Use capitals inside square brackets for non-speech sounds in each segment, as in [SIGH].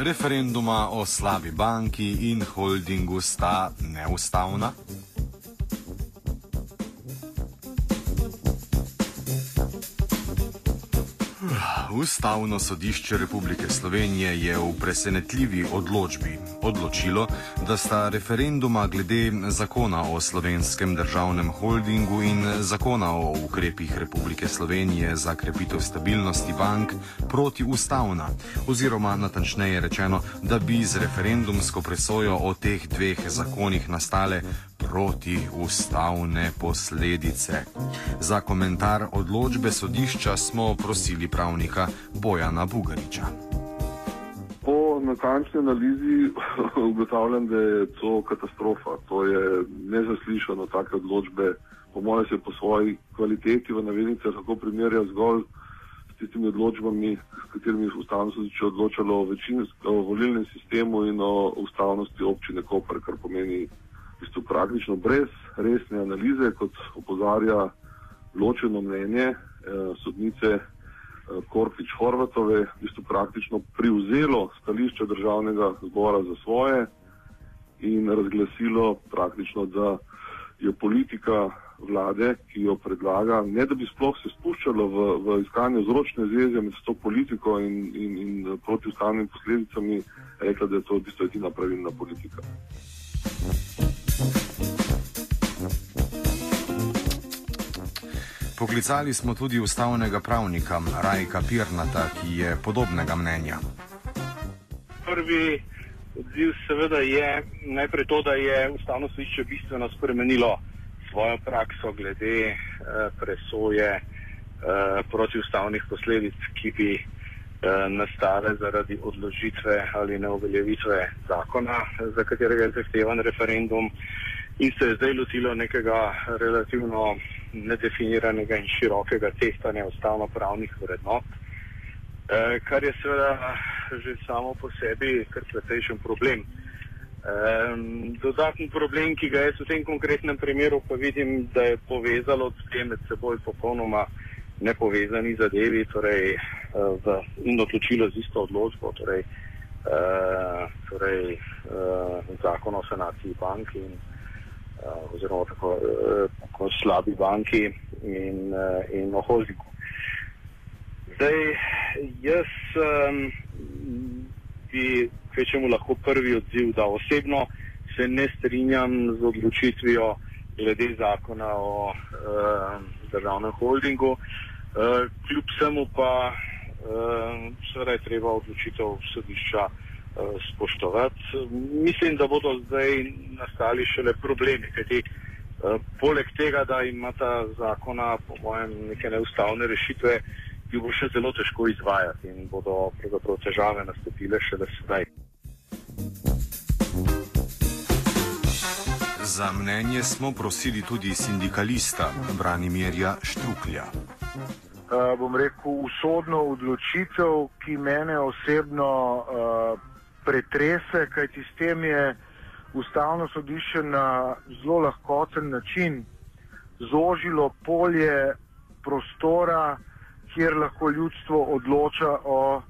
Referenduma o slabi banki in holdingu sta neustavna. Ustavno sodišče Republike Slovenije je v presenetljivi odločbi odločilo, da sta referenduma glede zakona o slovenskem državnem holdingu in zakona o ukrepih Republike Slovenije za krepitev stabilnosti bank protiustavna, oziroma natančneje rečeno, da bi z referendumsko presojo o teh dveh zakonih nastale protiustavne posledice. Za komentar odločbe sodišča smo prosili pravnika Bojana Bugariča. Po natančni analizi [LAUGHS] ugotavljam, da je to katastrofa. To je nezaslišano, take odločbe, po mojem, se po svoji kvaliteti v navednicah lahko primerja zgolj s tistimi odločbami, s katerimi je ustavno sodišče odločalo o, o volilnem sistemu in o ustavnosti občine Koper, kar pomeni bistvu praktično brez resne analize, kot opozarja ločeno mnenje eh, sodnice eh, Korpič Horvatove, v bistvu praktično privzelo stališče državnega zbora za svoje in razglasilo praktično, da je politika vlade, ki jo predlaga, ne da bi sploh se spuščalo v, v iskanje vzročne zveze med to politiko in, in, in protiustavnimi posledicami, rekla, da je to v bistvu edina pravilna politika. Poklicali smo tudi ustavnega pravnika Rajka Pirnata, ki je podobnega mnenja. Prvi odziv seveda je najprej to, da je ustavno sodišče bistveno spremenilo svojo prakso glede eh, presoje eh, protiustavnih posledic, ki bi eh, nastale zaradi odložitve ali neuveljavitve zakona, za katerega je zahtevan referendum. In se je zdaj lotilo nekega relativno nedefiniranega in širokega tehtanja ustavno-pravnih vrednot, eh, kar je seveda že samo po sebi kar precejšen problem. Eh, dodatni problem, ki ga jaz v tem konkretnem primeru pa vidim, da je povezalo dve med seboj popolnoma nepovezani zadevi torej, eh, v, in odločilo z isto odločbo, torej, eh, torej eh, zakon o sanaciji bank in oziroma tako, uh, tako slabi banki in, uh, in o holdingu. Zdaj, jaz um, bi kvečemu lahko prvi odziv, da osebno se ne strinjam z odločitvijo glede zakona o uh, državnem holdingu, uh, kljub vsemu pa uh, seveda je treba odločitev sodišča uh, Eh, spoštovati. Mislim, da bodo zdaj nastali šele problemi, kajti eh, poleg tega, da ima ta zakona, po mojem, neke neustavne rešitve, jih bo še zelo težko izvajati in bodo pravzaprav težave nastopile šele sedaj. Za mnenje smo prosili tudi sindikalista Branimirja Štruklja. Uh, bom rekel, usodno odločitev, ki mene osebno uh, pretrese, kajti s tem je ustavno sodišče na zelo lahkoten način zožilo polje prostora, kjer lahko ljudstvo odloča o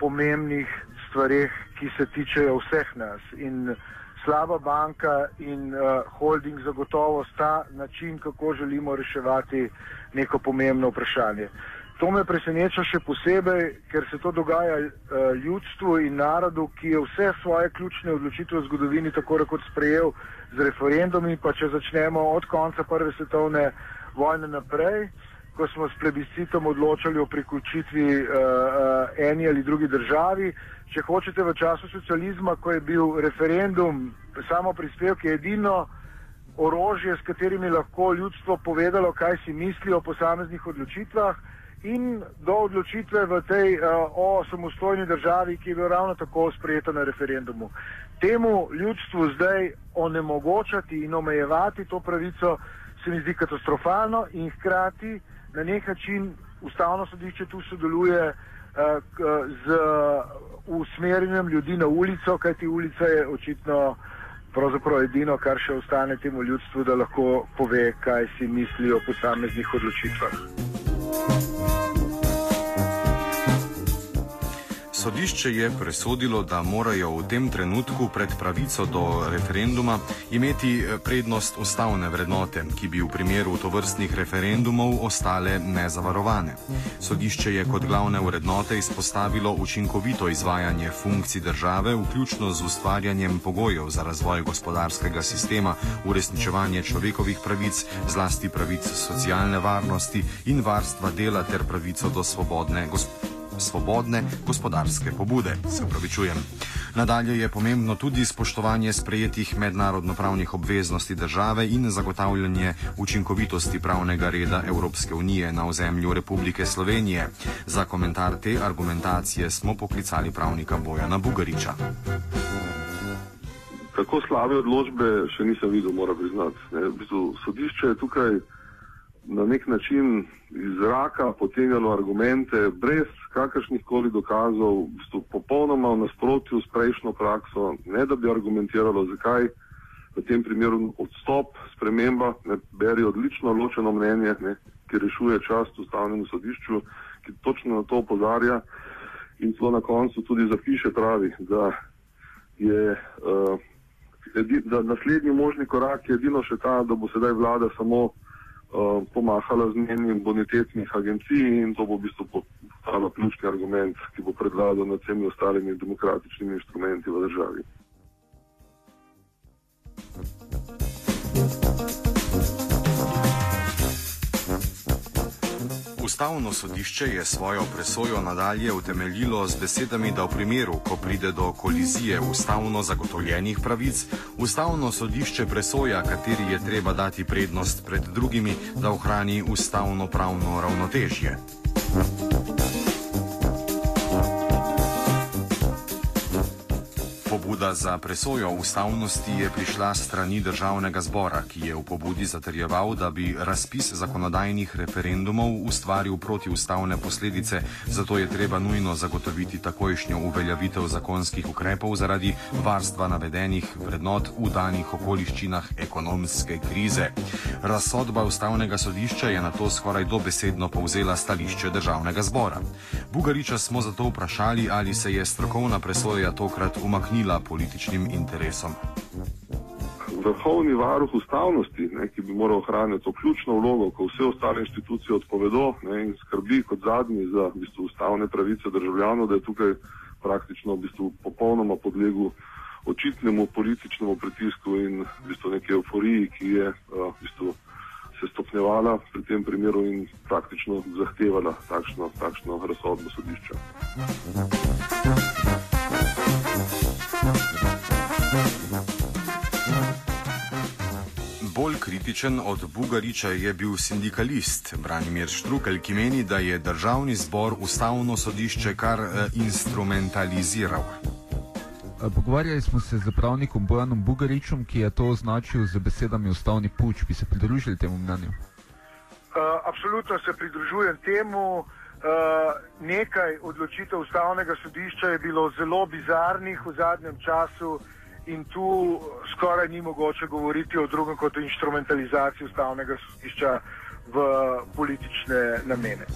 pomembnih stvarih, ki se tičejo vseh nas. In slaba banka in uh, holding zagotovo sta način, kako želimo reševati neko pomembno vprašanje. To me preseneča še posebej, ker se to dogaja uh, ljudstvu in narodu, ki je vse svoje ključne odločitve v zgodovini tako rekoč sprejel z referendumi, pa če začnemo od konca prve svetovne vojne naprej, ko smo s plebiscitom odločali o priključitvi uh, uh, eni ali drugi državi. Če hočete v času socializma, ko je bil referendum samo prispevek, je edino orožje, s katerimi lahko ljudstvo povedalo, kaj si misli o posameznih odločitvah in do odločitve v tej uh, o samostojni državi, ki je bila ravno tako sprejeta na referendumu. Temu ljudstvu zdaj onemogočati in omejevati to pravico se mi zdi katastrofalno in hkrati na nek način ustavno sodišče tu sodeluje uh, z usmerjanjem ljudi na ulico, kajti ulica je očitno pravzaprav edino, kar še ostane temu ljudstvu, da lahko pove, kaj si misli o posameznih odločitvah. Música Sodišče je presodilo, da morajo v tem trenutku pred pravico do referenduma imeti eh, prednost ustavne vrednote, ki bi v primeru tovrstnih referendumov ostale nezavarovane. Sodišče je kot glavne vrednote izpostavilo učinkovito izvajanje funkcij države, vključno z ustvarjanjem pogojev za razvoj gospodarskega sistema, uresničevanje človekovih pravic, zlasti pravic socialne varnosti in varstva dela ter pravico do svobodne gospodarstva svobodne gospodarske pobude. Se upravičujem. Nadalje je pomembno tudi spoštovanje sprejetih mednarodno-pravnih obveznosti države in zagotavljanje učinkovitosti pravnega reda Evropske unije na ozemlju Republike Slovenije. Za komentar te argumentacije smo poklicali pravnika Bojana Bugariča. Tako slabe odločbe še nisem videl, moram priznati. V bistvu, sodišče je tukaj na nek način iz zraka potegnilo argumente brez kakršnih koli dokazov, v bistvu popolnoma v nasprotju s prejšnjo prakso, ne da bi argumentiralo, zakaj v tem primeru odstop, sprememba, ne beri odlično ločeno mnenje, ne, ki rešuje čast ustavnemu sodišču, ki točno na to opozarja in celo na koncu tudi zapiše pravi, da je uh, edi, da naslednji možni korak je edino še ta, da bo sedaj vlada samo Eh, pomahala z mnenjem bonitetnih agencij in to bo v bistvu postalo ključni argument, ki bo predvladal nad vsemi ostalimi demokratičnimi inštrumenti v državi. Ustavno sodišče je svojo presojo nadalje utemeljilo z besedami, da v primeru, ko pride do kolizije ustavno zagotovljenih pravic, ustavno sodišče presoja, kateri je treba dati prednost pred drugimi, da ohrani ustavno pravno ravnotežje. Pobuda za presojo ustavnosti je prišla strani državnega zbora, ki je v pobudi zatrjeval, da bi razpis zakonodajnih referendumov ustvaril protiustavne posledice, zato je treba nujno zagotoviti takojšnjo uveljavitev zakonskih ukrepov zaradi varstva navedenih vrednot v danih okoliščinah ekonomske krize. Razsodba ustavnega sodišča je na to skoraj dobesedno povzela stališče državnega zbora. Bugariča smo zato vprašali, ali se je strokovna presoja tokrat umaknila političnim interesom. Vrhovni varuh ustavnosti, ne, ki bi moral ohranjati to ključno vlogo, ko vse ostale institucije odpovedo ne, in skrbi kot zadnji za v bistvu, ustavne pravice državljanov, da je tukaj praktično v bistvu, popolnoma podlegu očitnemu političnemu pritisku in v bistvu, neki euforiji, ki je v bistvu, se stopnjevala pri tem primeru in praktično zahtevala takšno, takšno razsodbo sodišča. Bolj kritičen od Bugariča je bil sindikalist Branimir Štrukelj, ki meni, da je državni zbor ustavno sodišče kar eh, instrumentaliziral. Pogovarjali smo se z pravnikom Bojanom Bugaričem, ki je to označil z besedami ustavni puč. Bi se pridružili temu mnenju? Uh, absolutno se pridružujem temu. Uh, nekaj odločitev ustavnega sodišča je bilo zelo bizarnih v zadnjem času in tu skoraj ni mogoče govoriti o drugem kot o instrumentalizaciji ustavnega sodišča v politične namene.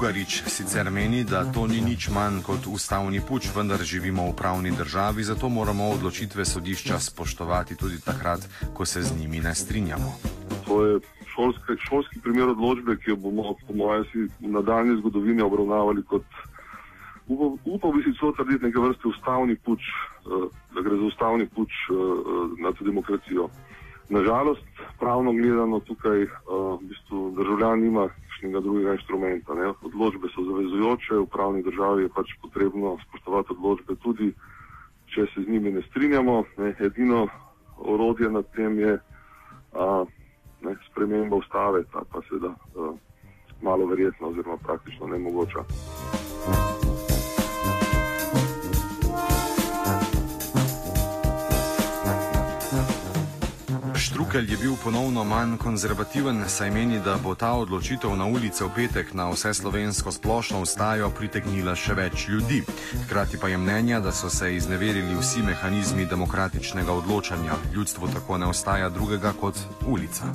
Bugarič sicer meni, da to ni nič manj kot ustavni puč, vendar živimo v pravni državi, zato moramo odločitve sodišča spoštovati tudi takrat, ko se z njimi ne strinjamo. To je šolski, šolski primer odločbe, ki jo bomo, po mojem, v nadaljni zgodovini obravnavali kot, upam bi si celo trditi, neke vrste ustavni puč, eh, da gre za ustavni puč eh, nad demokracijo. Nažalost, pravno gledano tukaj eh, v bistvu državljan nima kakšnega drugega inštrumenta. Ne. Odločbe so zavezujoče, v pravni državi je pač potrebno spoštovati odločbe tudi, če se z njimi ne strinjamo. Ne. Edino orodje nad tem je a, ne, sprememba ustave, ta pa seveda malo verjetno oziroma praktično nemogoča. Štrukelj je bil ponovno manj konzervativen, saj meni, da bo ta odločitev na ulice v petek na vse slovensko splošno ustajo pritegnila še več ljudi. Hkrati pa je mnenja, da so se izneverili vsi mehanizmi demokratičnega odločanja. Ljudstvo tako ne ostaja drugega kot ulica.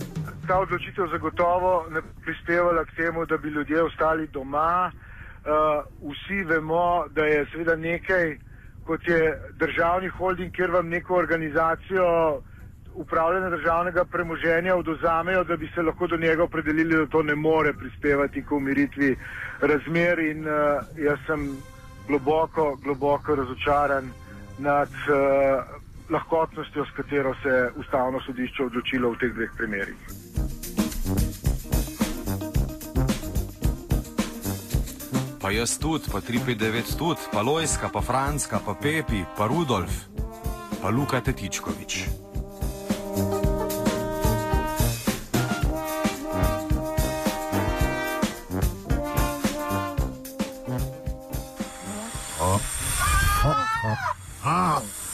ta odločitev zagotovo ne prispevala k temu, da bi ljudje ostali doma. Uh, vsi vemo, da je seveda nekaj, kot je državni holding, kjer vam neko organizacijo upravljanja državnega premoženja oduzamejo, da bi se lahko do njega opredelili, da to ne more prispevati k umiritvi razmer in uh, jaz sem globoko, globoko razočaran nad uh, lahkotnostjo, s katero se je ustavno sodišče odločilo v teh dveh primerih. Pa jaz tudi, pa 359 tudi, pa Lojska, pa Franska, pa Pepi, pa Rudolf, pa Luka Tetičkovič. path.